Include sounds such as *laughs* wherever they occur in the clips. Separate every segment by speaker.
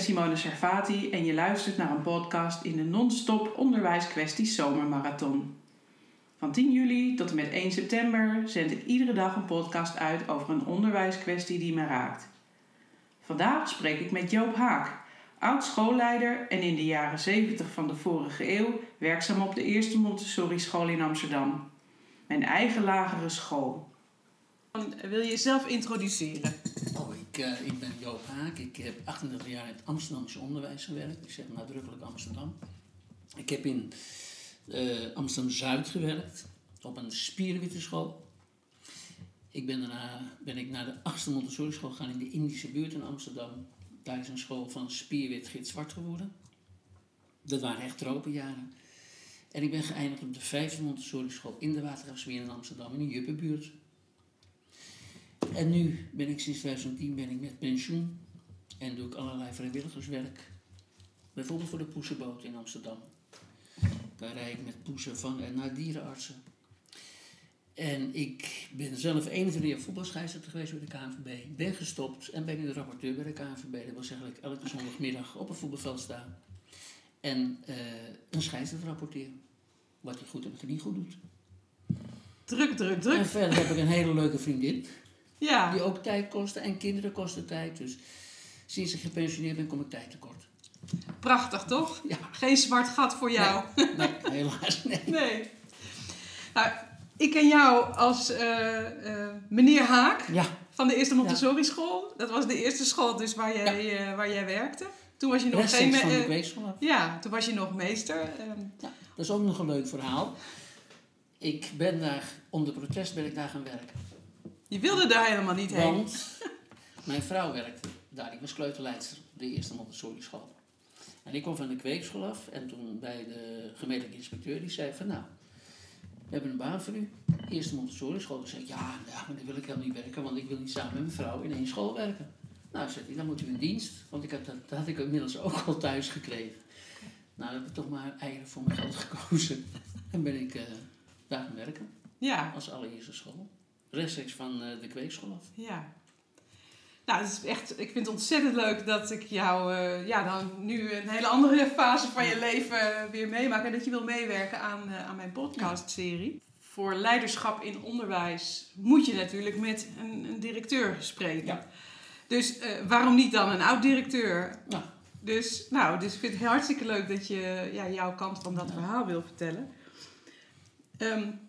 Speaker 1: Simone Servati en je luistert naar een podcast in de non-stop onderwijskwesties zomermarathon. Van 10 juli tot en met 1 september zend ik iedere dag een podcast uit over een onderwijskwestie die me raakt. Vandaag spreek ik met Joop Haak, oud schoolleider en in de jaren 70 van de vorige eeuw werkzaam op de eerste Montessori school in Amsterdam. Mijn eigen lagere school. Wil je jezelf introduceren?
Speaker 2: Oh, ik, uh, ik ben Joop Haak. Ik heb 38 jaar in het Amsterdamse onderwijs gewerkt. Ik zeg nadrukkelijk Amsterdam. Ik heb in uh, Amsterdam-Zuid gewerkt, op een spierwittenschool. Ik ben daarna ben ik naar de 8e Montessori school gegaan in de Indische buurt in Amsterdam. Daar is een school van spierwit gitzwart geworden. Dat waren echt tropenjaren. En ik ben geëindigd op de 5e Montessori school in de Watergraafsmeer in Amsterdam, in de Juppenbuurt. En nu ben ik sinds 2010 ben ik met pensioen en doe ik allerlei vrijwilligerswerk. Bijvoorbeeld voor de Poesenboot in Amsterdam. Daar rijd ik met poesen van en naar dierenartsen. En ik ben zelf 21 jaar voetbalscheidsrechter geweest bij de KNVB. Ben gestopt en ben nu de rapporteur bij de KNVB. Dat wil zeggen dat ik elke zondagmiddag op een voetbalveld sta. En uh, een scheidsrechter rapporteren. Wat hij goed en wat hij niet goed doet.
Speaker 1: Druk, druk, druk.
Speaker 2: En verder heb ik een hele leuke vriendin. Ja. Die ook tijd kosten en kinderen kosten tijd. Dus sinds ik gepensioneerd ben, kom ik tijd tekort.
Speaker 1: Prachtig, toch? Ja. Geen zwart gat voor jou.
Speaker 2: Nee, nee helaas nee. *laughs*
Speaker 1: nee. Nou, ik ken jou als uh, uh, meneer Haak ja. van de Eerste Montessori School. Dat was de eerste school dus waar jij, uh, waar jij werkte. Toen was je nog
Speaker 2: geen...
Speaker 1: Ja, toen was je nog meester. Ehm.
Speaker 2: Ja, dat is ook nog een leuk verhaal. Ik ben daar, onder protest ben ik daar gaan werken.
Speaker 1: Je wilde daar helemaal niet heen.
Speaker 2: Want mijn vrouw werkte daar. Ik was kleuterleidster op de eerste Montessori school. En ik kwam van de kweekschool af. En toen bij de gemeentelijke inspecteur, die zei van nou, we hebben een baan voor u. Eerste Montessori school. Toen zei ik, ja, ja, maar dan wil ik helemaal niet werken. Want ik wil niet samen met mijn vrouw in één school werken. Nou, zei hij, dan moet u in dienst. Want ik had, dat, dat had ik inmiddels ook al thuis gekregen. Nou, heb ik toch maar eieren voor mijn geld gekozen. En ben ik uh, daar gaan werken. Ja. Als allereerste school rechtstreeks van eh, de kweekschool af.
Speaker 1: Ja. Nou, het is echt, ik vind het ontzettend leuk dat ik jou uh, ja, dan nu een hele andere fase van je leven weer meemaak. En dat je wil meewerken aan, uh, aan mijn podcastserie. Voor leiderschap in onderwijs moet je natuurlijk met een, een directeur spreken. Ja. Dus waarom niet dan een oud-directeur? Ja. Dus, nou, dus ik vind het hartstikke leuk dat je ja, jouw kant van dat verhaal wil vertellen. Um,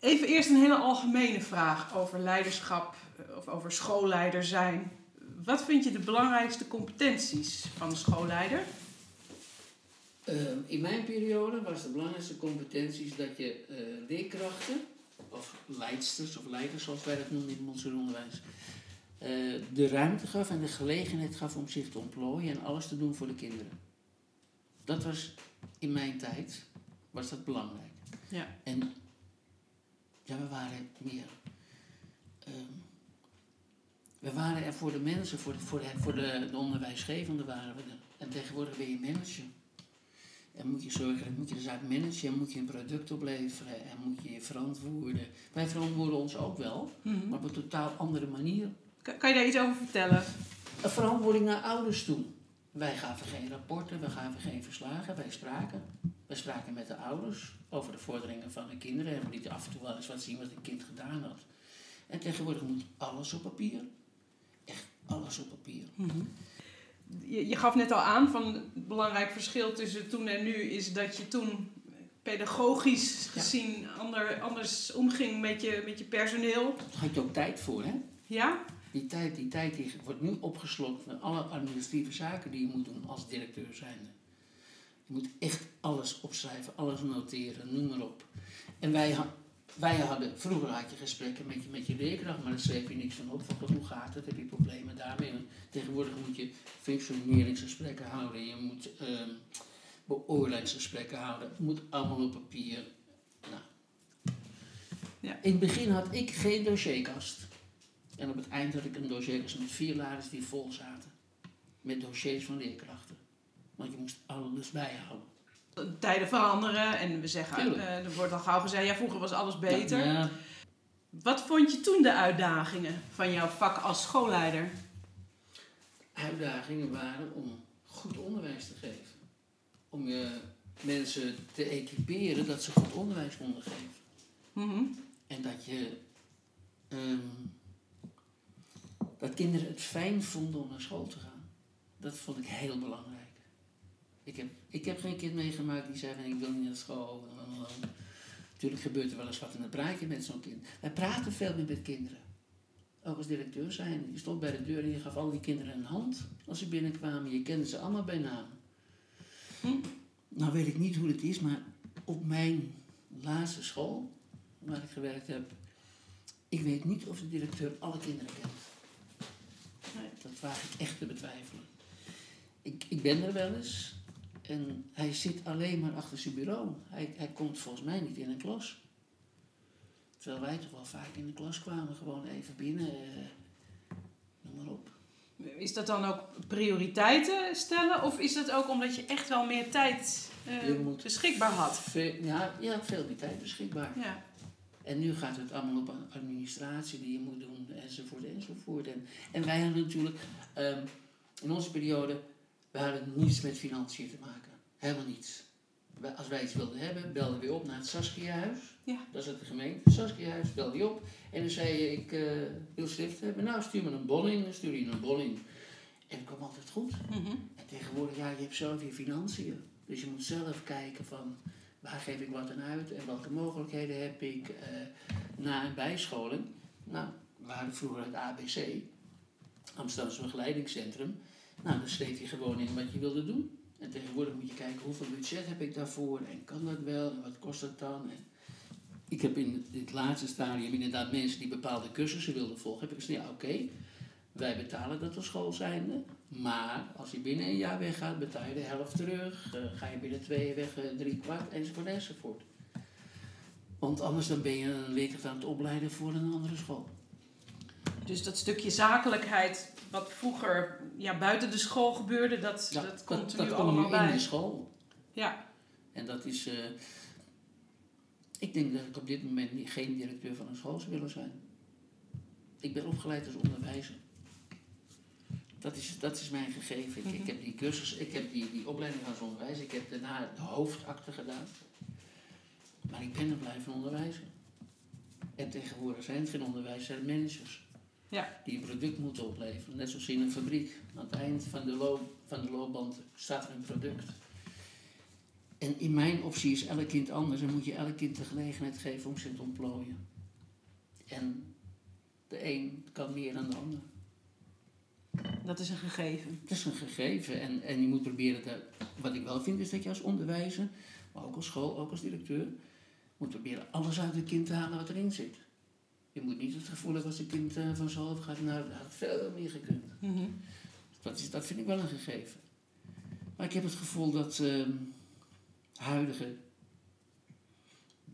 Speaker 1: Even eerst een hele algemene vraag over leiderschap eh, of over schoolleider zijn. Wat vind je de belangrijkste competenties van een schoolleider?
Speaker 2: Uh, in mijn periode was de belangrijkste competenties dat je uh, leerkrachten, of leidsters of leiders zoals wij dat noemen in Montessori onderwijs, uh, de ruimte gaf en de gelegenheid gaf om zich te ontplooien en alles te doen voor de kinderen. Dat was in mijn tijd was dat belangrijk. Ja. En ja, we waren meer. Um, we waren er voor de mensen, voor de, voor de, voor de, de onderwijsgevende waren we er. En tegenwoordig ben je manager. En moet je zorgen, moet je de zaak managen, en moet je een product opleveren en moet je je verantwoorden. Wij verantwoorden ons ook wel, mhm. maar op een totaal andere manier.
Speaker 1: Kan, kan je daar iets over vertellen?
Speaker 2: Een verantwoording naar ouders toe. Wij gaven geen rapporten, we gaven geen verslagen, wij spraken. We spraken met de ouders over de vorderingen van de kinderen. En we lieten af en toe wel eens wat zien wat een kind gedaan had. En tegenwoordig moet alles op papier. Echt alles op papier. Mhm.
Speaker 1: je, je, gaf net al aan van het belangrijk verschil tussen toen en nu is dat je toen pedagogisch gezien ander, anders omging met je, met je personeel.
Speaker 2: Daar had je ook tijd voor, hè?
Speaker 1: Ja?
Speaker 2: Die tijd, die tijd die wordt nu opgeslokt met alle administratieve zaken die je moet doen als directeur zijnde. Je moet echt alles opschrijven, alles noteren, noem maar op. En wij, wij hadden, vroeger had je gesprekken met je, met je leerkracht, maar daar schreef je niks van op. Van, hoe gaat het? Heb je problemen daarmee? tegenwoordig moet je functioneringsgesprekken houden, je moet uh, beoordelingsgesprekken houden. Het moet allemaal op papier. Nou. Ja. In het begin had ik geen dossierkast. En op het eind had ik een dossierkast met vier laders die vol zaten. Met dossiers van leerkrachten. Want je moest alles bijhouden.
Speaker 1: Tijden veranderen en we zeggen, uh, er wordt al gauw gezegd, ja vroeger was alles beter. Ja, Wat vond je toen de uitdagingen van jouw vak als schoolleider?
Speaker 2: uitdagingen waren om goed onderwijs te geven. Om je mensen te equiperen dat ze goed onderwijs konden geven.
Speaker 1: Mhm.
Speaker 2: En dat je. ehm, dat kinderen het fijn vonden om naar school te gaan. Dat vond ik heel belangrijk. Ik heb, ik heb geen kind meegemaakt die zei van ik wil niet naar school. Natuurlijk gebeurt er wel eens wat in het praatje met zo'n kind. Wij praten veel meer met kinderen. Ook als directeur zijn. Je stond bij de deur en je gaf al die kinderen een hand als ze binnenkwamen. Je kende ze allemaal bij naam.
Speaker 1: Hm.
Speaker 2: Nou weet ik niet hoe het is, maar op mijn laatste school, waar ik gewerkt heb, ik weet niet of de directeur alle kinderen kent. Dat waag ik echt te betwijfelen. Ik, ik ben er wel eens en hij zit alleen maar achter zijn bureau. Hij, hij komt volgens mij niet in een klas. Terwijl wij toch wel vaak in de klas kwamen, gewoon even binnen, eh, noem maar op.
Speaker 1: Is dat dan ook prioriteiten stellen? Of is dat ook omdat je echt wel meer tijd eh, beschikbaar had?
Speaker 2: Ja, ja, veel meer tijd beschikbaar.
Speaker 1: Ja.
Speaker 2: En nu gaat het allemaal op administratie die je moet doen, enzovoort, enzovoort. En, en wij hadden natuurlijk ehm, in onze periode, we hadden niets met financiën te maken. Helemaal niets. Als wij iets wilden hebben, belden we op naar het Saskia-huis.
Speaker 1: Ja.
Speaker 2: Dat is het de gemeente. Saskia-huis, belde je op. En dan zei je, ik eh, wil schrift hebben. Nou, stuur me een bon in. Dan stuur je een bon in. En het kwam altijd goed.
Speaker 1: Mhm.
Speaker 2: En tegenwoordig, ja, je hebt zelf je financiën. Dus je moet zelf kijken van waar geef ik wat aan uit en welke mogelijkheden heb ik eh, na een bijscholing. Nou, we hadden vroeger het ABC, Amsterdamse Begeleidingscentrum. Nou, dan schreef je gewoon in wat je wilde doen. En tegenwoordig moet je kijken hoeveel budget heb ik daarvoor en kan dat wel en wat kost dat dan. En ik heb in dit laatste stadium inderdaad mensen die bepaalde cursussen wilden volgen. Heb ik gezegd, ja oké, wij betalen dat als school zijnde. Maar als je binnen een jaar weggaat, betaal je de helft terug. Eh, ga je binnen twee jaar weg, eh, drie kwart, enzovoort, enzovoort. Want anders dan ben je een leerkracht aan het opleiden voor een andere school.
Speaker 1: Dus dat stukje zakelijkheid, wat vroeger ja, buiten de school gebeurde, dat,
Speaker 2: Ja,
Speaker 1: dat komt er
Speaker 2: dat
Speaker 1: nu
Speaker 2: komt
Speaker 1: allemaal
Speaker 2: nu
Speaker 1: bij.
Speaker 2: in de school.
Speaker 1: Ja.
Speaker 2: En dat is... eh, ik denk dat ik op dit moment geen directeur van een school zou willen zijn. Ik ben opgeleid als onderwijzer. Dat is, dat is mijn gegeven. Ik, ik
Speaker 1: Mhm.
Speaker 2: heb die cursus, ik heb die, die opleiding als onderwijzer. Ik heb daarna de hoofdakte gedaan. Maar ik ben er blijven onderwijzen. En tegenwoordig zijn het geen onderwijzers, zijn managers.
Speaker 1: Ja.
Speaker 2: Die een product moeten opleveren. Net zoals in een fabriek. Aan het eind van de, loop, van de loopband staat er een product. En in mijn optie is elk kind anders en moet je elk kind de gelegenheid geven om zich te ontplooien. En de een kan meer dan de ander.
Speaker 1: Dat is een gegeven.
Speaker 2: Het is een gegeven en, en je moet proberen, te, wat ik wel vind is dat je als onderwijzer, maar ook als school, ook als directeur, moet proberen alles uit het kind te halen wat erin zit. Je moet niet het gevoel hebben als een kind eh, vanzelf gaat, nou dat had veel meer gekund.
Speaker 1: Mhm.
Speaker 2: Dat, is, dat vind ik wel een gegeven. Maar ik heb het gevoel dat ehm, huidige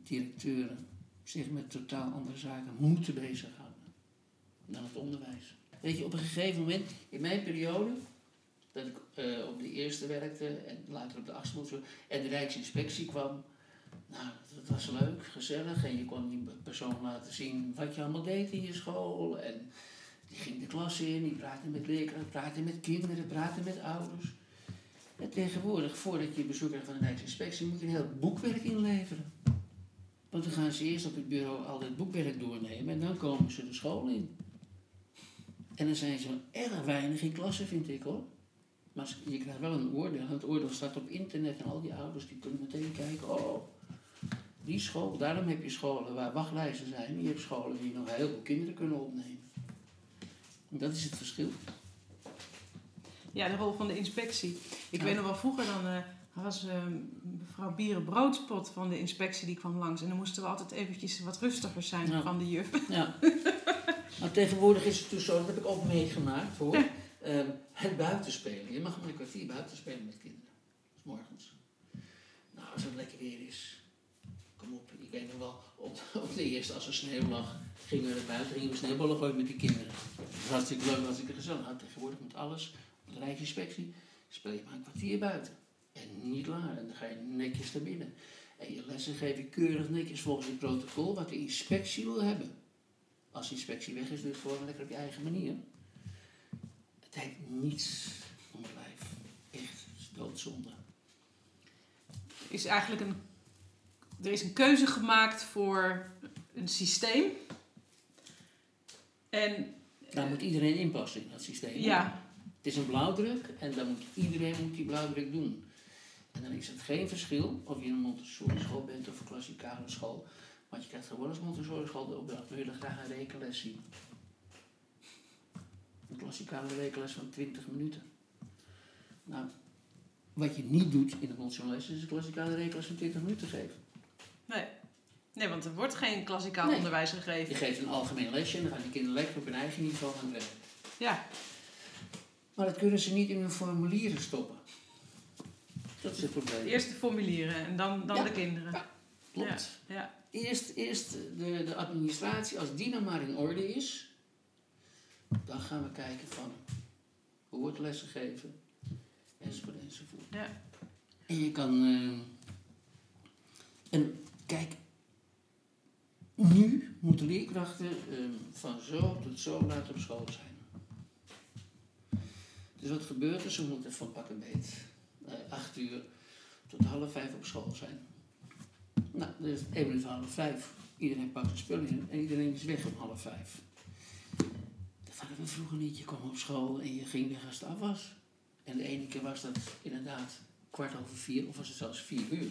Speaker 2: directeuren zich met totaal andere zaken moeten bezighouden dan het onderwijs. Weet je, op een gegeven moment, in mijn periode, dat ik eh, op de eerste werkte en later op de achtste en de Rijksinspectie kwam, nou, dat was leuk, gezellig en je kon die persoon laten zien wat je allemaal deed in je school en die ging de klas in, die praatte met leerkrachten, praatte met kinderen, praatte met ouders. En tegenwoordig, voordat je bezoek krijgt van de Rijksinspectie, moet je een heel boekwerk inleveren. Want dan gaan ze eerst op het bureau al dat boekwerk doornemen en dan komen ze de school in. En dan zijn ze erg weinig in klassen, vind ik hoor. Maar je krijgt wel een oordeel. En het oordeel staat op internet en al die ouders die kunnen meteen kijken. Oh, die school. Daarom heb je scholen waar wachtlijsten zijn. En je hebt scholen die nog heel veel kinderen kunnen opnemen. En dat is het verschil.
Speaker 1: Ja, de rol van de inspectie. Ik
Speaker 2: Ja.
Speaker 1: weet nog wel vroeger dan eh, was eh, mevrouw Bieren Broodspot van de inspectie die kwam langs. En dan moesten we altijd eventjes wat rustiger zijn
Speaker 2: Ja.
Speaker 1: van de juf.
Speaker 2: Ja. *laughs* maar tegenwoordig is het dus zo, dat heb ik ook meegemaakt hoor.
Speaker 1: Ja.
Speaker 2: Ehm, het buitenspelen. Je mag maar een kwartier buiten spelen met kinderen. S morgens. Nou, als het lekker weer is. Kom op, ik weet nog wel, op, op de eerste als er sneeuw lag, gingen we naar buiten, gingen we sneeuwballen gooien met die kinderen. Dat was hartstikke leuk, hartstikke gezellig. Nou, tegenwoordig moet alles, op de rijksinspectie, speel je maar een kwartier buiten. En niet langer, en dan ga je netjes naar binnen. En je lessen geef je keurig netjes volgens het protocol wat de inspectie wil hebben. Als inspectie weg is, doe het gewoon lekker op je eigen manier. Het heeft niets om het lijf. Echt, het is doodzonde.
Speaker 1: is eigenlijk een, er is een keuze gemaakt voor een systeem. En
Speaker 2: Daar moet iedereen inpassen in dat systeem.
Speaker 1: ja,
Speaker 2: Het is een blauwdruk en dan moet iedereen moet die blauwdruk doen. En dan is het geen verschil of je in een Montessori school bent of een klassikale school. Want je krijgt gewoon als Montessori school de opdracht, we willen graag een rekenles zien. Een klassikale rekenles van 20 minuten. Nou, wat je niet doet in de Montessori les is een klassikale rekenles van 20 minuten geven.
Speaker 1: nee. Nee, want er wordt geen klassikaal
Speaker 2: Nee.
Speaker 1: onderwijs
Speaker 2: Je
Speaker 1: gegeven.
Speaker 2: geeft een algemeen lesje en dan gaan die kinderen lekker op hun eigen niveau aan het werk.
Speaker 1: Ja,
Speaker 2: Maar dat kunnen ze niet in hun formulieren stoppen. Dat is het probleem.
Speaker 1: eerst de formulieren en dan, dan
Speaker 2: Ja.
Speaker 1: de kinderen.
Speaker 2: Ja. Klopt.
Speaker 1: Ja,
Speaker 2: Eerst, eerst de, de administratie, als die nou maar in orde is, dan gaan we kijken van hoe wordt lessen gegeven, enzovoort, enzovoort.
Speaker 1: ja.
Speaker 2: En je kan, eh, en kijk, nu moeten leerkrachten eh, van zo tot zo laat op school zijn. Dus wat gebeurt er? Ze moeten van pak een beet eh, acht uur tot half vijf op school zijn. Nou, dan is één minuut voor half vijf. Iedereen pakt zijn spullen in en iedereen is weg om half vijf. Dat hadden we vroeger niet. Je kwam op school en je ging weg als het af was. En de ene keer was dat inderdaad kwart over vier, of was het zelfs vier uur.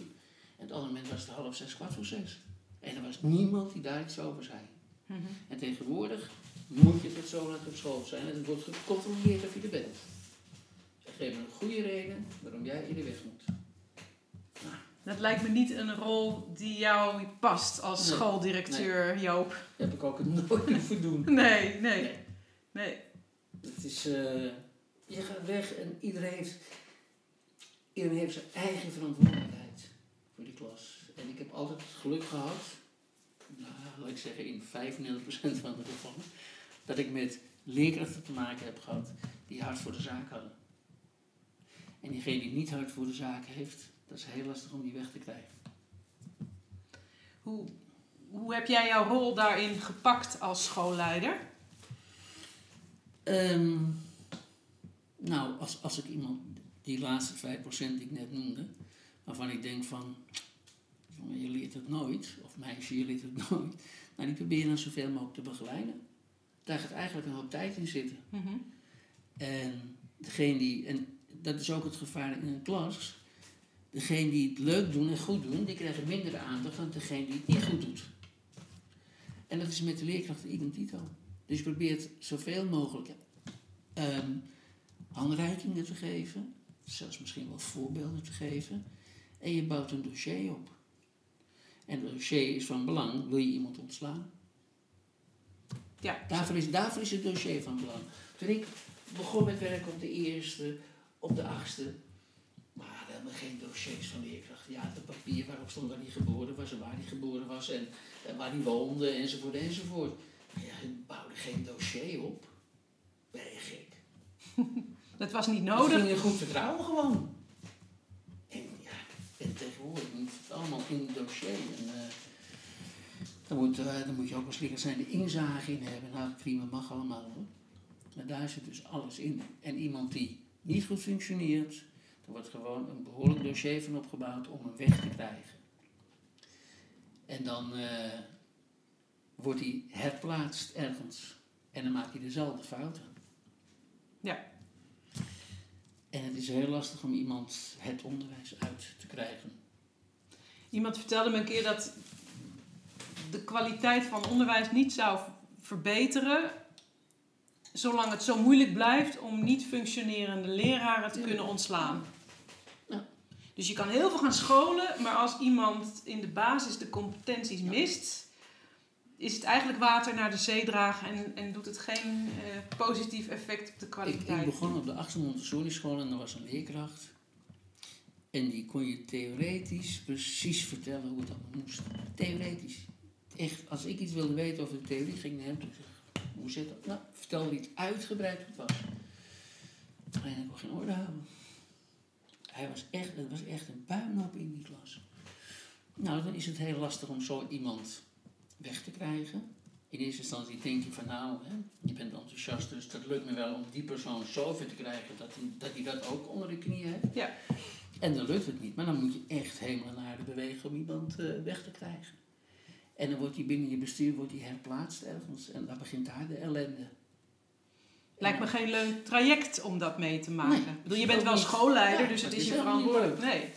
Speaker 2: En het andere moment was het half zes, kwart voor zes. En er was niemand die daar iets over zei.
Speaker 1: Mhm.
Speaker 2: En tegenwoordig moet je tot zo laat op school zijn en het wordt gecontroleerd of je er bent. Ze geven een goede reden waarom jij in de weg moet.
Speaker 1: Dat lijkt me niet een rol die jou past als
Speaker 2: Nee.
Speaker 1: schooldirecteur, Joop.
Speaker 2: Daar heb ik ook *laughs* nooit hoeven doen.
Speaker 1: Nee, nee,
Speaker 2: Nee.
Speaker 1: nee.
Speaker 2: Het is, eh, je gaat weg en iedereen heeft, iedereen heeft zijn eigen verantwoordelijkheid voor die klas. En ik heb altijd het geluk gehad, nou, laat ik zeggen in 35% van de gevallen, dat ik met leerkrachten te maken heb gehad die hard voor de zaak hadden. En diegene die niet hard voor de zaak heeft, dat is heel lastig om die weg te krijgen.
Speaker 1: Hoe, hoe heb jij jouw rol daarin gepakt als schoolleider?
Speaker 2: Ehm, nou, als, als ik iemand, die laatste 5% die ik net noemde, waarvan ik denk van, jongen, je leert het nooit, of meisje, je leert het *laughs* nooit, nou, die probeer je dan zoveel mogelijk te begeleiden. Daar gaat eigenlijk een hoop tijd in zitten.
Speaker 1: Mhm.
Speaker 2: En degene die, en dat is ook het gevaar in een klas, degene die het leuk doen en goed doen, die krijgen minder aandacht dan degene die het niet goed doet. En dat is met de leerkrachten idem dito. Dus je probeert zoveel mogelijk ehm, handreikingen te geven, zelfs misschien wel voorbeelden te geven, en je bouwt een dossier op. En het dossier is van belang, wil je iemand ontslaan?
Speaker 1: Ja,
Speaker 2: Daarvoor is, daarvoor is het dossier van belang. Toen ik begon met werken op de eerste, op de achtste, geen dossiers van leerkrachten. Ja, het papier waarop stond waar hij geboren was en waar hij geboren was en, en waar hij woonde enzovoort enzovoort. Maar ja, je bouwde geen dossier op. Ben je gek?
Speaker 1: dat was niet
Speaker 2: Het
Speaker 1: nodig.
Speaker 2: ging in goed vertrouwen gewoon. En ja, en tegenwoordig moet het allemaal in het dossier. En, eh, dan, moet, eh, dan moet je ook als leraar zijn de inzage in hebben. Nou, prima, mag allemaal hoor. Maar daar zit dus alles in. En iemand die niet goed functioneert, er wordt gewoon een behoorlijk dossier van opgebouwd om hem weg te krijgen. En dan eh, wordt hij herplaatst ergens. En dan maakt hij dezelfde fouten.
Speaker 1: Ja.
Speaker 2: En het is heel lastig om iemand het onderwijs uit te krijgen.
Speaker 1: Iemand vertelde me een keer dat de kwaliteit van onderwijs niet zou verbeteren zolang het zo moeilijk blijft om niet functionerende leraren te kunnen ontslaan. Dus je kan heel veel gaan scholen, maar als iemand in de basis de competenties mist, is het eigenlijk water naar de zee dragen en, en doet het geen eh, positief effect op de
Speaker 2: Ik,
Speaker 1: kwaliteit.
Speaker 2: ik begon op de achtste Montessori school en er was een leerkracht. En die kon je theoretisch precies vertellen hoe het allemaal moest. Theoretisch. Echt, als ik iets wilde weten over de theorie, ging ik naar hem toe. Hoe zit dat? Nou, vertelde iets uitgebreid hoe het was. Alleen ik kon geen orde houden. Hij was echt, het was echt een puinhoop in die klas. Nou, dan is het heel lastig om zo iemand weg te krijgen. in eerste instantie denk je van nou, hè, je bent enthousiast, dus dat lukt me wel om die persoon zover te krijgen dat hij dat, hij dat ook onder de knie heeft.
Speaker 1: Ja.
Speaker 2: En dan lukt het niet, maar dan moet je echt helemaal naar aarde bewegen om iemand eh, weg te krijgen. En dan wordt hij binnen je bestuur wordt hij herplaatst ergens en dan begint daar de ellende.
Speaker 1: Lijkt me geen leuk traject om dat mee te maken.
Speaker 2: Nee,
Speaker 1: bedoel, je bent wel
Speaker 2: niet.
Speaker 1: schoolleider,
Speaker 2: Ja,
Speaker 1: dus het is je verantwoordelijk. Nee.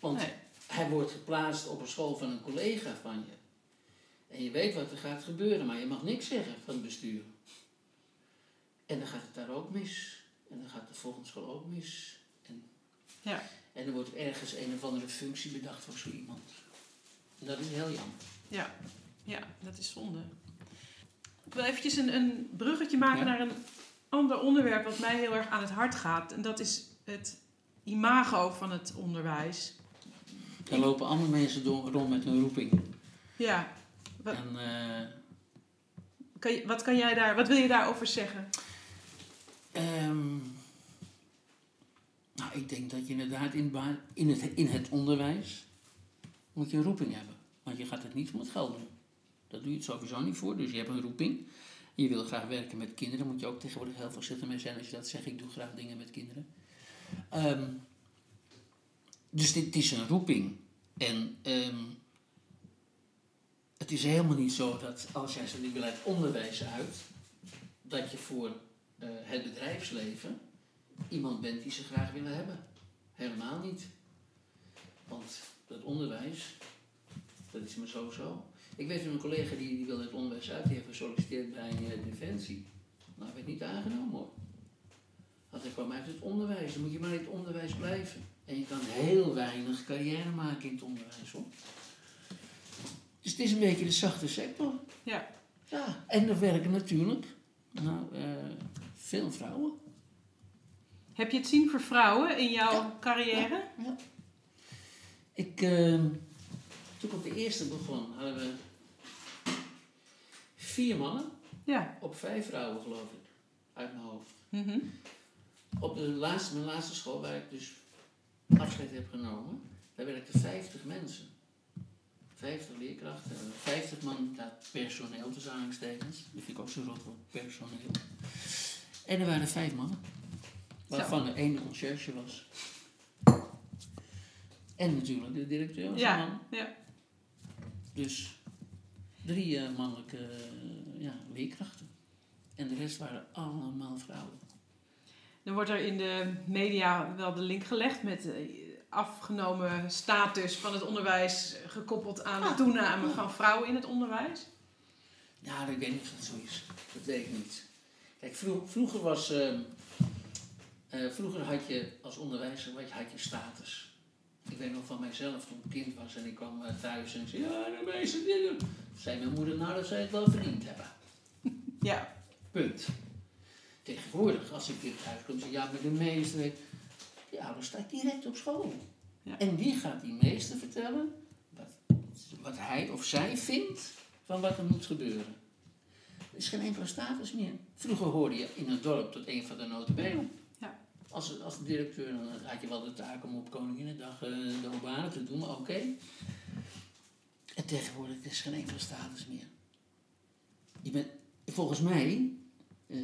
Speaker 2: Want
Speaker 1: nee.
Speaker 2: hij wordt geplaatst op een school van een collega van je. En je weet wat er gaat gebeuren, maar je mag niks zeggen van het bestuur. En dan gaat het daar ook mis. En dan gaat de volgende school ook mis. En,
Speaker 1: Ja.
Speaker 2: en er wordt ergens een of andere functie bedacht voor zo iemand. En dat is heel jammer.
Speaker 1: Ja. ja, dat is zonde. Ik wil eventjes een, een bruggetje maken
Speaker 2: Ja.
Speaker 1: naar een ander onderwerp wat mij heel erg aan het hart gaat. En dat is het imago van het onderwijs.
Speaker 2: Er lopen allemaal mensen door, rond met een roeping.
Speaker 1: Ja, Wat-
Speaker 2: En eh,
Speaker 1: kan je, wat, kan jij daar, wat wil je daarover zeggen?
Speaker 2: Ehm, nou, ik denk dat je inderdaad in, in, het, in het onderwijs moet je een roeping hebben. Want je gaat het niet voor het geld doen. Daar doe je het sowieso niet voor. Dus je hebt een roeping. Je wil graag werken met kinderen. moet je ook tegenwoordig heel voorzichtig mee zijn als je dat zegt. Ik doe graag dingen met kinderen. Ehm, dus dit is een roeping. En ehm, het is helemaal niet zo dat als jij wil uit onderwijs uit, dat je voor eh, het bedrijfsleven iemand bent die ze graag willen hebben. Helemaal niet. Want dat onderwijs, dat is maar zo-zo. Ik weet van een collega die, die wilde het onderwijs uit, die heeft gesolliciteerd bij eh, Defensie. Nou, werd niet aangenomen hoor. Want hij kwam uit het onderwijs, dan moet je maar in het onderwijs blijven. En je kan heel weinig carrière maken in het onderwijs hoor. Dus het is een beetje de zachte sector.
Speaker 1: Ja.
Speaker 2: Ja, en er werken natuurlijk nou, eh, veel vrouwen.
Speaker 1: Heb je het zien voor vrouwen in jouw
Speaker 2: Ja.
Speaker 1: carrière?
Speaker 2: Ja. Ik, eh, toen ik op de eerste begon, hadden we vier mannen
Speaker 1: Ja.
Speaker 2: op vijf vrouwen, geloof ik, uit mijn hoofd.
Speaker 1: Mhm.
Speaker 2: Op de laatste, mijn laatste school, waar ik dus afscheid heb genomen, daar werkten 50 mensen. 50 leerkrachten, en 50 man dat personeel tussen aanhalingstekens. Dat vind ik ook zo rot woord, personeel. En er waren vijf mannen, waarvan er één de conciërge was. En natuurlijk de directeur was een man.
Speaker 1: ja.
Speaker 2: Dus drie eh, mannelijke eh, ja, leerkrachten. En de rest waren allemaal vrouwen.
Speaker 1: Dan wordt er in de media wel de link gelegd met eh, afgenomen status van het onderwijs gekoppeld aan de
Speaker 2: Ah,
Speaker 1: toename
Speaker 2: ja.
Speaker 1: van vrouwen in het onderwijs.
Speaker 2: Ja, ik weet niet of dat zo is. Dat weet ik niet. Kijk, vro- vroeger was... ehm, eh, vroeger had je als onderwijzer had je, had je status. Ik weet nog van mijzelf toen ik kind was en ik kwam eh, thuis en zei... Ja, de meeste dingen... Zei mijn moeder, nou dat zij het wel verdiend hebben. *laughs*
Speaker 1: Ja,
Speaker 2: Punt. Tegenwoordig, als ik weer thuis kom, zeg ja, maar de meester heeft... Die ouder staat direct op school.
Speaker 1: Ja.
Speaker 2: En die gaat die meester vertellen wat, wat hij of zij vindt van wat er moet gebeuren. Er is geen enkele status meer. Vroeger hoorde je in een dorp tot een van de notabelen. Als, als directeur dan had je wel de taak om op Koninginnedag eh, de obanen te doen, maar oké. En tegenwoordig is er geen enkele status meer. Je bent, volgens mij eh,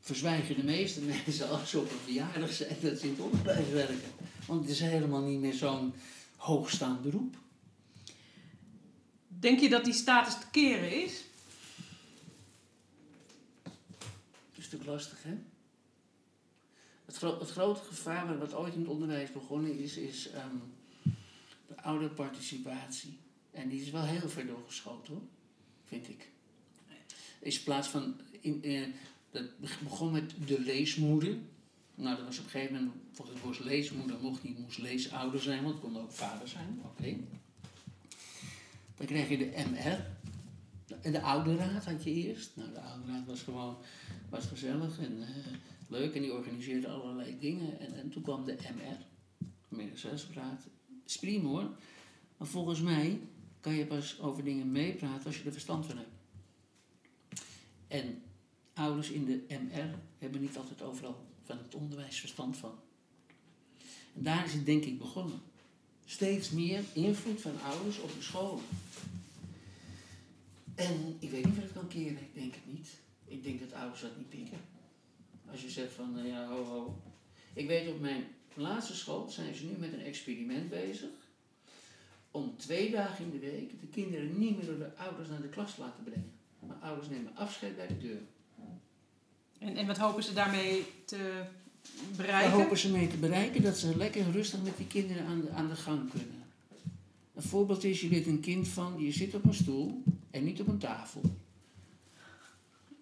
Speaker 2: verzwijgen de meeste *laughs* mensen als ze op een verjaardag zijn dat ze in het onderwijs werken. Want het is helemaal niet meer zo'n hoogstaand beroep.
Speaker 1: denk je dat die status te keren is?
Speaker 2: Dat is natuurlijk lastig, hè? Het, gro- het grote gevaar wat- ooit in het onderwijs begonnen is, is ehm, de ouderparticipatie. En die is wel heel ver doorgeschoten, hoor. Vind ik. Is in plaats van... In, eh, dat begon met de leesmoeder. Nou, dat was op een gegeven moment... Volgens het woord leesmoeder mocht niet, moest leesouder zijn, want het kon ook vader zijn. Oké. Dan kreeg je de MR. En de ouderraad had je eerst. Nou, de ouderraad was gewoon was gezellig en eh, leuk en die organiseerde allerlei dingen. En, en toen kwam de MR, middenzelfspraat. Is prima hoor. Maar volgens mij kan je pas over dingen meepraten als je er verstand van hebt. En ouders in de MR hebben niet altijd overal van het onderwijs verstand van. En daar is het denk ik begonnen. Steeds meer invloed van ouders op de scholen. En ik weet niet of het kan keren, ik denk het niet. Ik denk dat ouders dat niet pikken. Als je zegt van, nou ja, ho ho. Ik weet op mijn laatste school zijn ze nu met een experiment bezig. Om twee dagen in de week de kinderen niet meer door de ouders naar de klas te laten brengen. Maar ouders nemen afscheid bij de deur.
Speaker 1: En, en wat hopen ze daarmee te
Speaker 2: Daar
Speaker 1: bereiken?
Speaker 2: hopen ze mee te bereiken dat ze lekker rustig met die kinderen aan de, aan de gang kunnen. Een voorbeeld is, je leert een kind van, je zit op een stoel en niet op een tafel.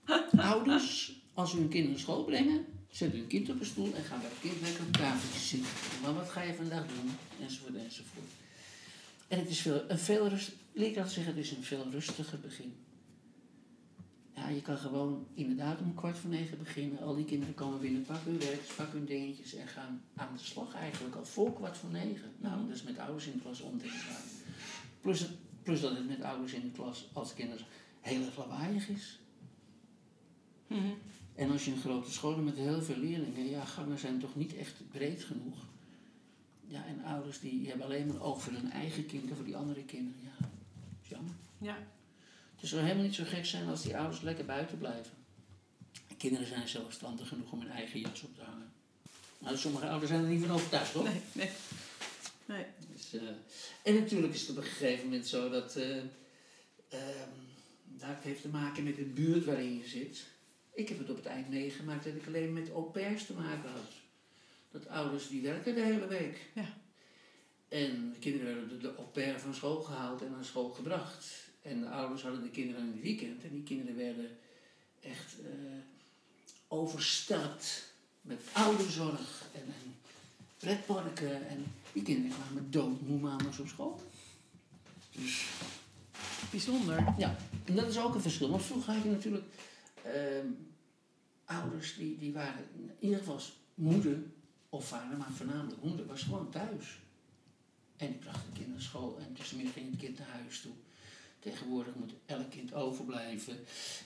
Speaker 2: *laughs* Ouders, als u een kind naar school brengen, zetten hun kind op een stoel en gaan bij het kind lekker op een tafeltje zitten. Maar wat ga je vandaag doen? Enzovoort, enzovoort. En het is veel, een veel zeggen, het is een veel rustiger begin. Ja, je kan gewoon inderdaad om kwart voor negen beginnen. Al die kinderen komen binnen, pakken hun werk, pakken hun dingetjes en gaan aan de slag eigenlijk al voor kwart voor negen. Nou, dat is met ouders in de klas gaan. Plus, plus dat het met ouders in de klas als kinderen heel erg lawaaiig is.
Speaker 1: Mhm.
Speaker 2: En als je een grote school hebt met heel veel leerlingen, ja, gangen zijn toch niet echt breed genoeg. Ja, en ouders die hebben alleen maar oog voor hun eigen kind en voor die andere kinderen. Ja, is jammer.
Speaker 1: Ja.
Speaker 2: Het zou helemaal niet zo gek zijn als die ouders lekker buiten blijven. Kinderen zijn zelfstandig genoeg om hun eigen jas op te hangen. Nou, sommige ouders zijn er niet van overtuigd, hoor.
Speaker 1: Nee, nee. Nee.
Speaker 2: Dus, eh, en natuurlijk is het op een gegeven moment zo dat. nou, het heeft te maken met de buurt waarin je zit. Ik heb het op het eind meegemaakt dat ik alleen met au pairs te maken had. Dat ouders die werken de hele week.
Speaker 1: Ja.
Speaker 2: En de kinderen werden de au pair van school gehaald en naar school gebracht. En de ouders hadden de kinderen in het weekend. En die kinderen werden echt overstelpt met ouderzorg en, en pretparken. En die kinderen kwamen doodmoe maandags op school. Dus
Speaker 1: Bijzonder.
Speaker 2: ja, en dat is ook een verschil. Want vroeger had je natuurlijk ouders die, die waren, in ieder geval moeder of vader, maar voornamelijk moeder, was gewoon thuis. En die bracht het kind naar school en tussenmiddag ging het kind naar huis toe. Tegenwoordig moet elk kind overblijven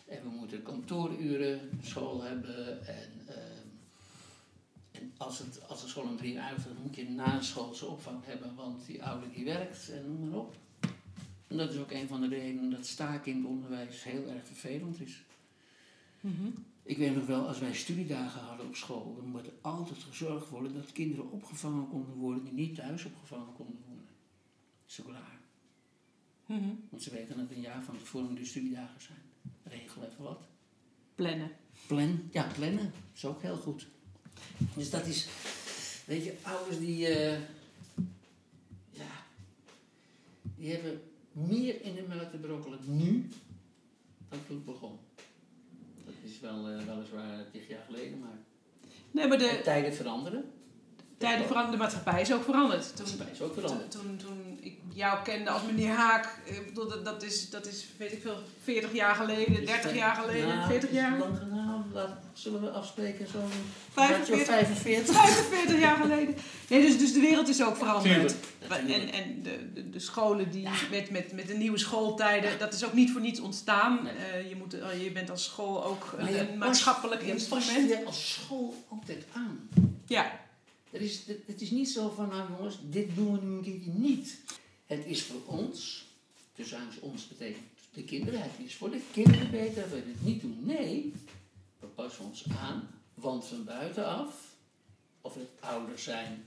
Speaker 2: en we moeten kantooruren school hebben. En, ehm, en als, het, als de school om drie uur moet je na schoolse opvang hebben, want die ouder die werkt en noem maar op. En dat is ook een van de redenen dat staken in het onderwijs heel erg vervelend is. Ik weet nog wel, als wij studiedagen hadden op school, dan moet er altijd gezorgd worden dat kinderen opgevangen konden worden die niet thuis opgevangen konden worden. Dat is ook raar.
Speaker 1: Mhm.
Speaker 2: Want ze weten dat een jaar van tevoren de studiedagen zijn. Regel even wat.
Speaker 1: Plannen.
Speaker 2: Plan, ja, plannen is ook heel goed. Dus dat is, weet je, ouders die, eh, ja, die hebben meer in de melk te brokkelen nu dan toen het begon. Is wel, eh, weliswaar tig jaar geleden, maar
Speaker 1: Nee, maar
Speaker 2: de
Speaker 1: de
Speaker 2: tijden veranderen.
Speaker 1: tijden veranderen, de maatschappij is ook veranderd. Toen,
Speaker 2: De is ook veranderd.
Speaker 1: toen, toen, toen ik jou kende als meneer Haak, ik bedoel, dat, dat, is, dat is, weet ik veel, 40 jaar geleden, 30 jaar geleden,
Speaker 2: Nou,
Speaker 1: 40
Speaker 2: het is
Speaker 1: jaar,
Speaker 2: Lang, nou, laat, zullen we afspreken zo'n
Speaker 1: 45.
Speaker 2: 45?
Speaker 1: 45 jaar geleden. Nee, dus, dus de wereld is ook veranderd. En, en de, de, de scholen die met, met, met de nieuwe schooltijden, dat is ook niet voor niets ontstaan.
Speaker 2: Nee.
Speaker 1: Eh, je, moet, eh, je bent als school ook een,
Speaker 2: je
Speaker 1: een
Speaker 2: past-
Speaker 1: maatschappelijk instrument.
Speaker 2: je als school altijd aan.
Speaker 1: Ja,
Speaker 2: Er is, het, het is niet zo van, nou jongens, dit doen we nu een keertje niet. Het is voor ons, dus ons betekent de kinderen, het is voor de kinderen beter dat we dit niet doen. Nee, we passen ons aan, want van buitenaf, of het ouders zijn,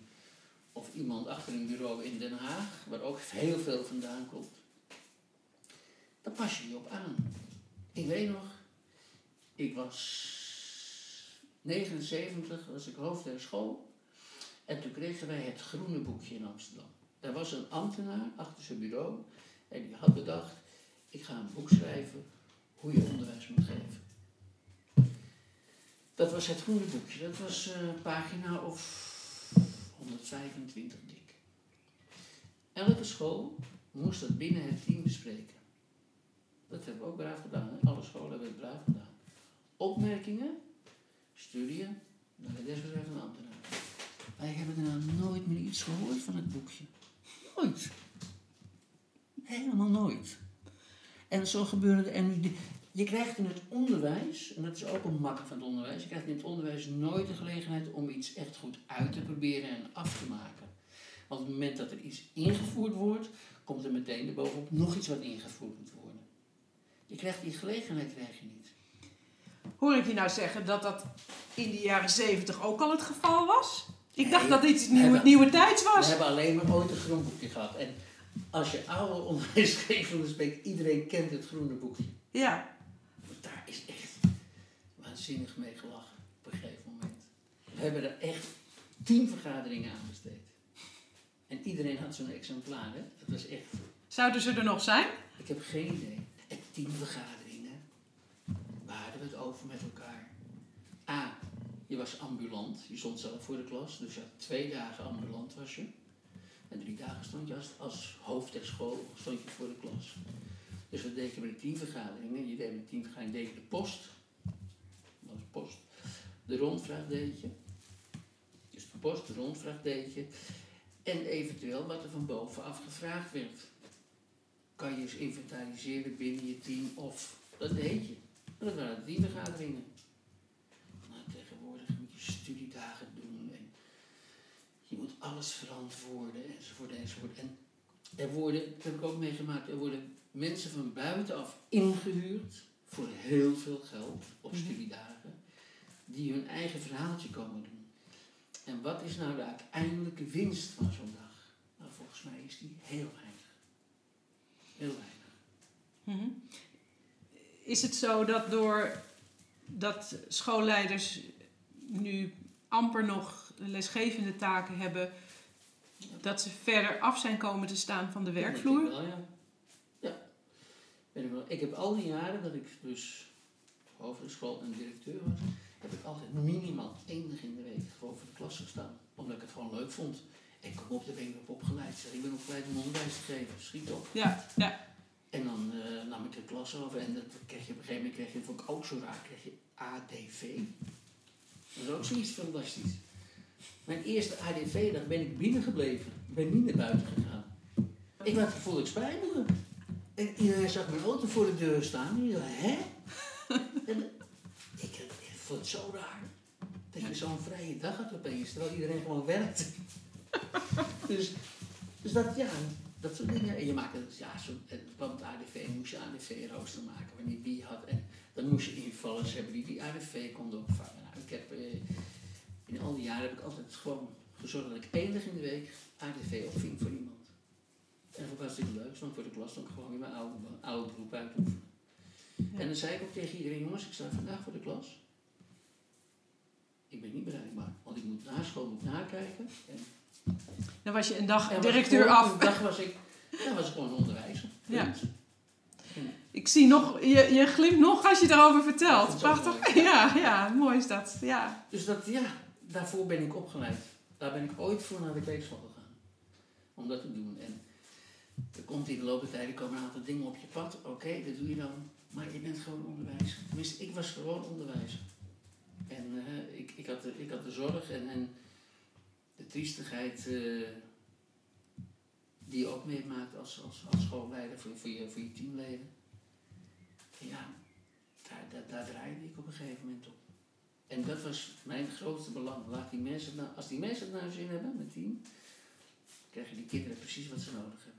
Speaker 2: of iemand achter een bureau in Den Haag, waar ook heel veel vandaan komt, daar pas je je op aan. Ik weet nog, ik was 79, was ik hoofd der school. En toen kregen wij het groene boekje in Amsterdam. Daar was een ambtenaar achter zijn bureau en die had bedacht, ik ga een boek schrijven hoe je onderwijs moet geven. Dat was het groene boekje, dat was eh, pagina of 125 dik. Elke school moest dat binnen het team bespreken. Dat hebben we ook braaf gedaan, alle scholen hebben het braaf gedaan. Opmerkingen, studieën, naar de desbetreffende ambtenaar. Wij hebben er nou nooit meer iets gehoord van het boekje. Nooit. Helemaal nooit. En zo gebeurde er. De- je krijgt in het onderwijs, en dat is ook een makker van het onderwijs, je krijgt in het onderwijs nooit de gelegenheid om iets echt goed uit te proberen en af te maken. Want op het moment dat er iets ingevoerd wordt, komt er meteen erbovenop nog iets wat ingevoerd moet worden. Je krijgt die gelegenheid krijg je niet.
Speaker 1: Hoor ik je nou zeggen dat dat in de jaren zeventig ook al het geval was? Ik
Speaker 2: Nee,
Speaker 1: dacht dat dit
Speaker 2: we
Speaker 1: nieuwe,
Speaker 2: hebben-
Speaker 1: nieuwe tijds
Speaker 2: We
Speaker 1: was.
Speaker 2: hebben alleen maar ooit een groen boekje gehad. En als je oude onderwijsgevende spreekt, iedereen kent het groene boekje.
Speaker 1: Ja.
Speaker 2: Want daar is echt waanzinnig mee gelachen op een gegeven moment. We hebben er echt tien vergaderingen aan besteed. En iedereen had zo'n exemplaar, hè? Dat was echt...
Speaker 1: Zouden ze er nog zijn?
Speaker 2: Ik heb geen idee. En tien vergaderingen. Waar hadden we het over met elkaar? A. Je was ambulant. Je stond zelf voor de klas. Dus je had twee dagen ambulant was je. En drie dagen stond je als, als hoofd der school stond je voor de klas. Dus deed je met tien vergaderingen? Je deed met tien vergaderingen deed je de post. Post. De rondvraag deed je. Dus de post, de rondvraag deed je. En eventueel wat er van bovenaf gevraagd werd kan je eens inventariseren binnen je team of dat deed je. Dat waren teamvergaderingen. Nou, tegenwoordig moet je studiedagen doen en je moet alles verantwoorden enzovoort enzovoort. En er worden, dat heb ik ook meegemaakt, er worden mensen van buitenaf ingehuurd voor heel veel geld op
Speaker 1: Mhm.
Speaker 2: studiedagen die hun eigen verhaaltje komen doen. En wat is nou de uiteindelijke winst van zo'n dag? Nou, volgens mij is die heel weinig. Heel weinig.
Speaker 1: Mhm. Is het zo dat door dat schoolleiders nu amper nog lesgevende taken hebben, dat ze verder af zijn komen te staan van de werkvloer?
Speaker 2: ik wel, ja. ja. Ik, heb al die jaren dat ik dus over de school en directeur was, heb ik altijd minimaal één dag in de week gewoon voor de klas gestaan. Omdat ik het gewoon leuk vond. En kom op, daar ben ik op opgeleid. Zeg, ik ben opgeleid om onderwijs te geven. Schiet op.
Speaker 1: Ja, ja.
Speaker 2: En dan eh, nam ik de klas over en dat kreeg je op een gegeven moment, kreeg je, vond ik ook zo raar, kreeg je ADV. Dat is ook zoiets fantastisch. Mijn eerste ADV-dag ben ik binnengebleven. Ik ben niet naar buiten gegaan. Ik had het gevoel dat ik spijt had. En iedereen zag mijn auto voor de deur staan. En dacht, hè? *laughs* en ik, ik vond het zo raar. Dat je zo'n vrije dag had opeens, terwijl iedereen gewoon werkt. *laughs* dus, dus dat, ja, dat soort dingen. En je maakte, ja, zo, en het kwam het ADV, moest je ADV-rooster maken wanneer wie had. En dan moest je invallers hebben die die ADV konden opvangen. Nou, ik heb, eh, in al die jaren heb ik altijd gewoon gezorgd dat ik één dag in de week ADV opving voor iemand. En dat was hartstikke leuk, want voor de klas dan gewoon weer mijn oude, oude beroep uitoefenen. En dan zei ik ook tegen iedereen, jongens, ik sta vandaag voor de klas. Ik ben niet bereikbaar, want ik moet na school moet nakijken. En
Speaker 1: Dan was je een dag directeur af.
Speaker 2: Een dag was ik, dan was ik gewoon onderwijzer.
Speaker 1: Ja. Ik zie nog, je, je glimt nog als je daarover vertelt.
Speaker 2: Ja,
Speaker 1: Prachtig. Ja, ja, mooi is dat. Ja.
Speaker 2: Dus dat, ja, daarvoor ben ik opgeleid. Daar ben ik ooit voor naar de kweekschool gegaan. Om dat te doen. En er komt in de loop der tijd, er komen een aantal dingen op je pad. Oké, dat doe je dan. Maar je bent gewoon onderwijzer. Tenminste, ik was gewoon onderwijzer. En eh, ik, ik, had de, ik had de zorg en, en de triestigheid eh, die je ook meemaakt als, als, als schoolleider voor, voor, je, voor je teamleden. En ja, daar, daar, draaide ik op een gegeven moment op. En dat was mijn grootste belang. Laat die mensen, nou, als die mensen het naar zin hebben, met team, krijgen die kinderen precies wat ze nodig hebben.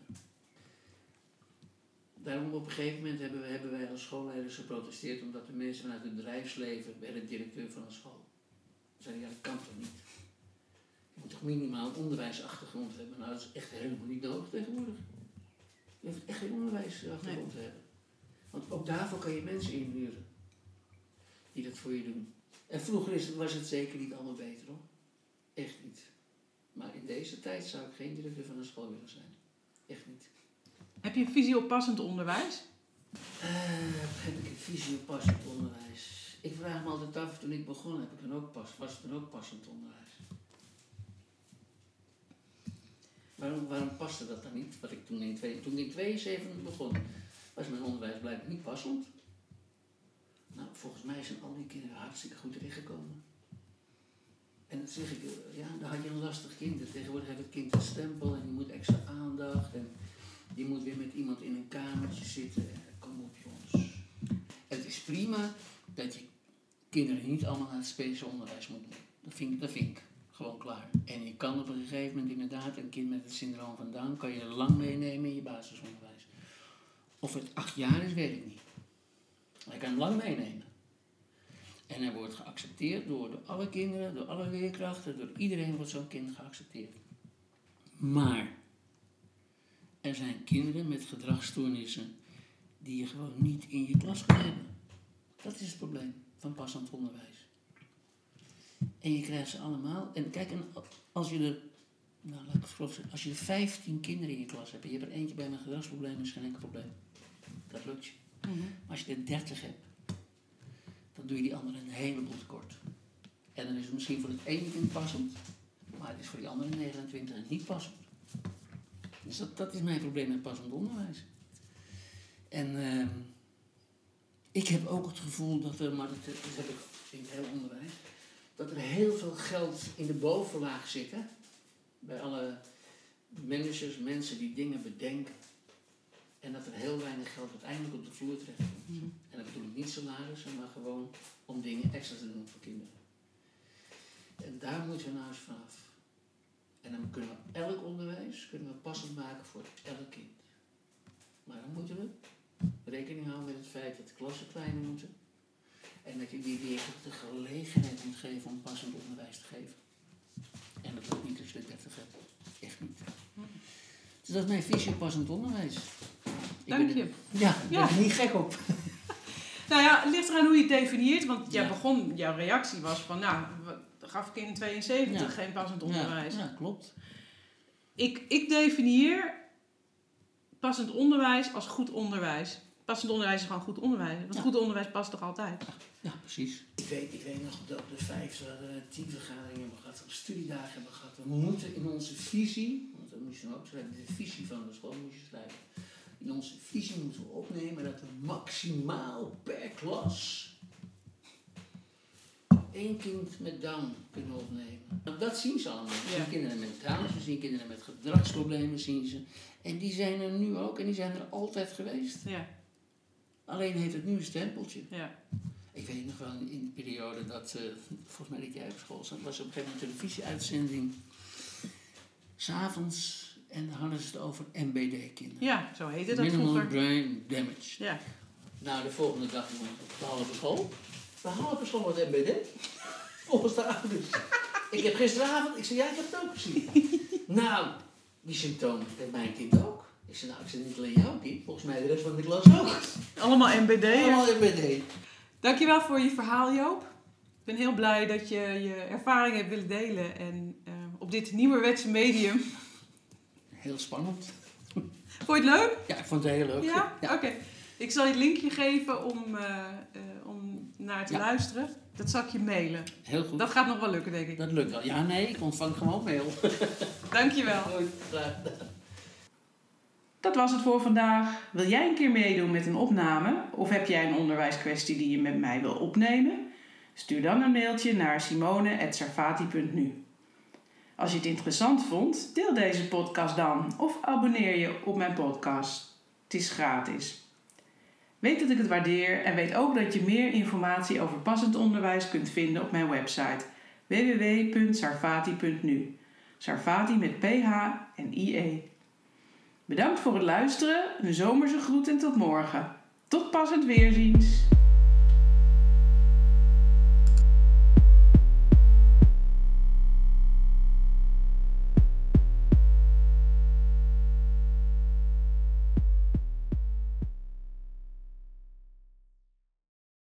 Speaker 2: Daarom op een gegeven moment hebben, we, hebben wij als schoolleiders geprotesteerd omdat de mensen vanuit het bedrijfsleven werden directeur van een school. We zeiden, ja dat kan toch niet? Je moet toch minimaal een onderwijsachtergrond hebben? Nou, dat is echt helemaal niet nodig tegenwoordig. Je hoeft echt geen onderwijsachtergrond te hebben. Want ook daarvoor kan je mensen inhuren die dat voor je doen. En vroeger is, was het zeker niet allemaal beter hoor. Echt niet. Maar in deze tijd zou ik geen directeur van een school willen zijn. Echt niet.
Speaker 1: Heb je een visie op passend onderwijs?
Speaker 2: Eh, heb ik een visie op passend onderwijs? Ik vraag me altijd af, toen ik begon, heb ik dan ook pas, was het dan ook passend onderwijs? Waarom, waarom paste dat dan niet? Wat ik toen in, twee, toen ik in 72 begon, was mijn onderwijs blijkbaar niet passend. Nou, volgens mij zijn al die kinderen hartstikke goed terechtgekomen. En dan zeg ik, ja, dan had je een lastig kind. Tegenwoordig heeft het kind een stempel en die moet extra aandacht. En die moet weer met iemand in een kamertje zitten. En kom op jongens. Het is prima dat je kinderen niet allemaal naar het speciaal onderwijs moet doen. Dat vind, ik- dat vind ik gewoon klaar. En je kan op een gegeven moment inderdaad een kind met het syndroom van Down... kan je lang meenemen in je basisonderwijs. Of het acht jaar is, weet ik niet. Hij kan lang meenemen. En hij wordt geaccepteerd door, door alle kinderen, door alle leerkrachten, door iedereen wordt zo'n kind geaccepteerd. Maar er zijn kinderen met gedragsstoornissen die je gewoon niet in je klas kan hebben. Dat is het probleem van passend onderwijs. En je krijgt ze allemaal. En kijk, en als je er, nou laat ik het grof zeggen, als je er 15 kinderen in je klas hebt en je hebt er eentje bij met gedragsproblemen, is geen enkel probleem. Dat lukt je.
Speaker 1: Mhm.
Speaker 2: Maar als je er 30 hebt, dan doe je die anderen een heleboel tekort. En dan is het misschien voor het ene kind passend, maar het is voor die andere 29 niet passend. Dus dat, dat is mijn probleem met passend onderwijs. En ehm, ik heb ook het gevoel dat er, maar dat, dat heb ik in het hele onderwijs, dat er heel veel geld in de bovenlaag zit. hè. Bij alle managers, mensen die dingen bedenken. En dat er heel weinig geld uiteindelijk op de vloer terechtkomt.
Speaker 1: Mhm.
Speaker 2: En dat bedoel ik niet salarissen, maar gewoon om dingen extra te doen voor kinderen. En daar moeten we nou eens vanaf. En dan kunnen we elk onderwijs kunnen we passend maken voor elk kind. Maar dan moeten we rekening houden met het feit dat de klassen kleiner moeten. En dat je die leerkrachten de gelegenheid moet geven om passend onderwijs te geven. En dat lukt niet als je de 30 hebt. Echt niet. Dus dat is mijn visie op passend onderwijs.
Speaker 1: Dank je.
Speaker 2: er- Ja, ik ben er niet gek op. *laughs*
Speaker 1: Nou ja, het ligt eraan hoe je het definieert. Want jij
Speaker 2: Ja.
Speaker 1: begon, jouw reactie was van, nou, gaf ik in 72
Speaker 2: Ja.
Speaker 1: geen passend onderwijs.
Speaker 2: Ja, ja, klopt.
Speaker 1: Ik, ik definieer passend onderwijs als goed onderwijs. Passend onderwijs is gewoon goed onderwijs. Want
Speaker 2: Ja.
Speaker 1: goed onderwijs past toch altijd?
Speaker 2: Ja, precies. Ik weet, ik weet nog dat we de vijf uh, tien vergaderingen hebben gehad, studiedagen hebben gehad. We moeten in onze visie, want dat moest je dan ook schrijven, de visie van de school moet je schrijven. In onze visie moeten we opnemen dat we maximaal per klas één kind met Down kunnen opnemen. Dat zien ze allemaal. Ze zien kinderen met Down, ze zien kinderen met gedragsproblemen, zien ze. En die zijn er nu ook en die zijn er altijd geweest.
Speaker 1: Ja,
Speaker 2: Alleen heeft het nu een stempeltje.
Speaker 1: ja.
Speaker 2: Ik weet nog wel in de periode dat, eh, volgens mij dat jij op school zat, was op een gegeven moment een televisieuitzending. S'avonds, en dan hadden ze het over MBD-kinderen.
Speaker 1: ja zo heette dat
Speaker 2: Minimal
Speaker 1: vroeger.
Speaker 2: Brain Damage.
Speaker 1: Ja.
Speaker 2: Nou, de volgende dag jongen, op de halve school. Halve school met MBD. Volgens de ouders. ik heb gisteravond, ik zei, ja, ik heb het ook gezien. nou, die symptomen heeft mijn kind ook. Ik zei, nou, ik zei niet alleen jouw kind, volgens mij de rest van de klas ook.
Speaker 1: Allemaal MBD.
Speaker 2: Allemaal MBD.
Speaker 1: Dankjewel voor je verhaal, Joop. Ik ben heel blij dat je je ervaring hebt willen delen. En eh, op dit nieuwerwetse medium.
Speaker 2: Heel spannend.
Speaker 1: Vond je het leuk?
Speaker 2: Ja, ik vond het heel leuk.
Speaker 1: Ja? Oké. Ik zal je het linkje geven om, eh, eh, om naar te
Speaker 2: Ja.
Speaker 1: luisteren. Dat zal ik je mailen.
Speaker 2: Heel goed.
Speaker 1: Dat gaat nog wel lukken, denk ik.
Speaker 2: Dat lukt wel. Ja, nee, ik ontvang gewoon mail. *laughs*
Speaker 1: Dankjewel.
Speaker 2: Goed, graag gedaan.
Speaker 1: Dat was het voor vandaag. Wil jij een keer meedoen met een opname? Of heb jij een onderwijskwestie die je met mij wil opnemen? Stuur dan een mailtje naar simone.sarfati.nu. Als je het interessant vond, deel deze podcast dan of abonneer je op mijn podcast. Het is gratis. Weet dat ik het waardeer en weet ook dat je meer informatie over passend onderwijs kunt vinden op mijn website www.sarfati.nu. Sarfati met PH en IE. Bedankt voor het luisteren, een zomerse groet en tot morgen. Tot passend weerziens!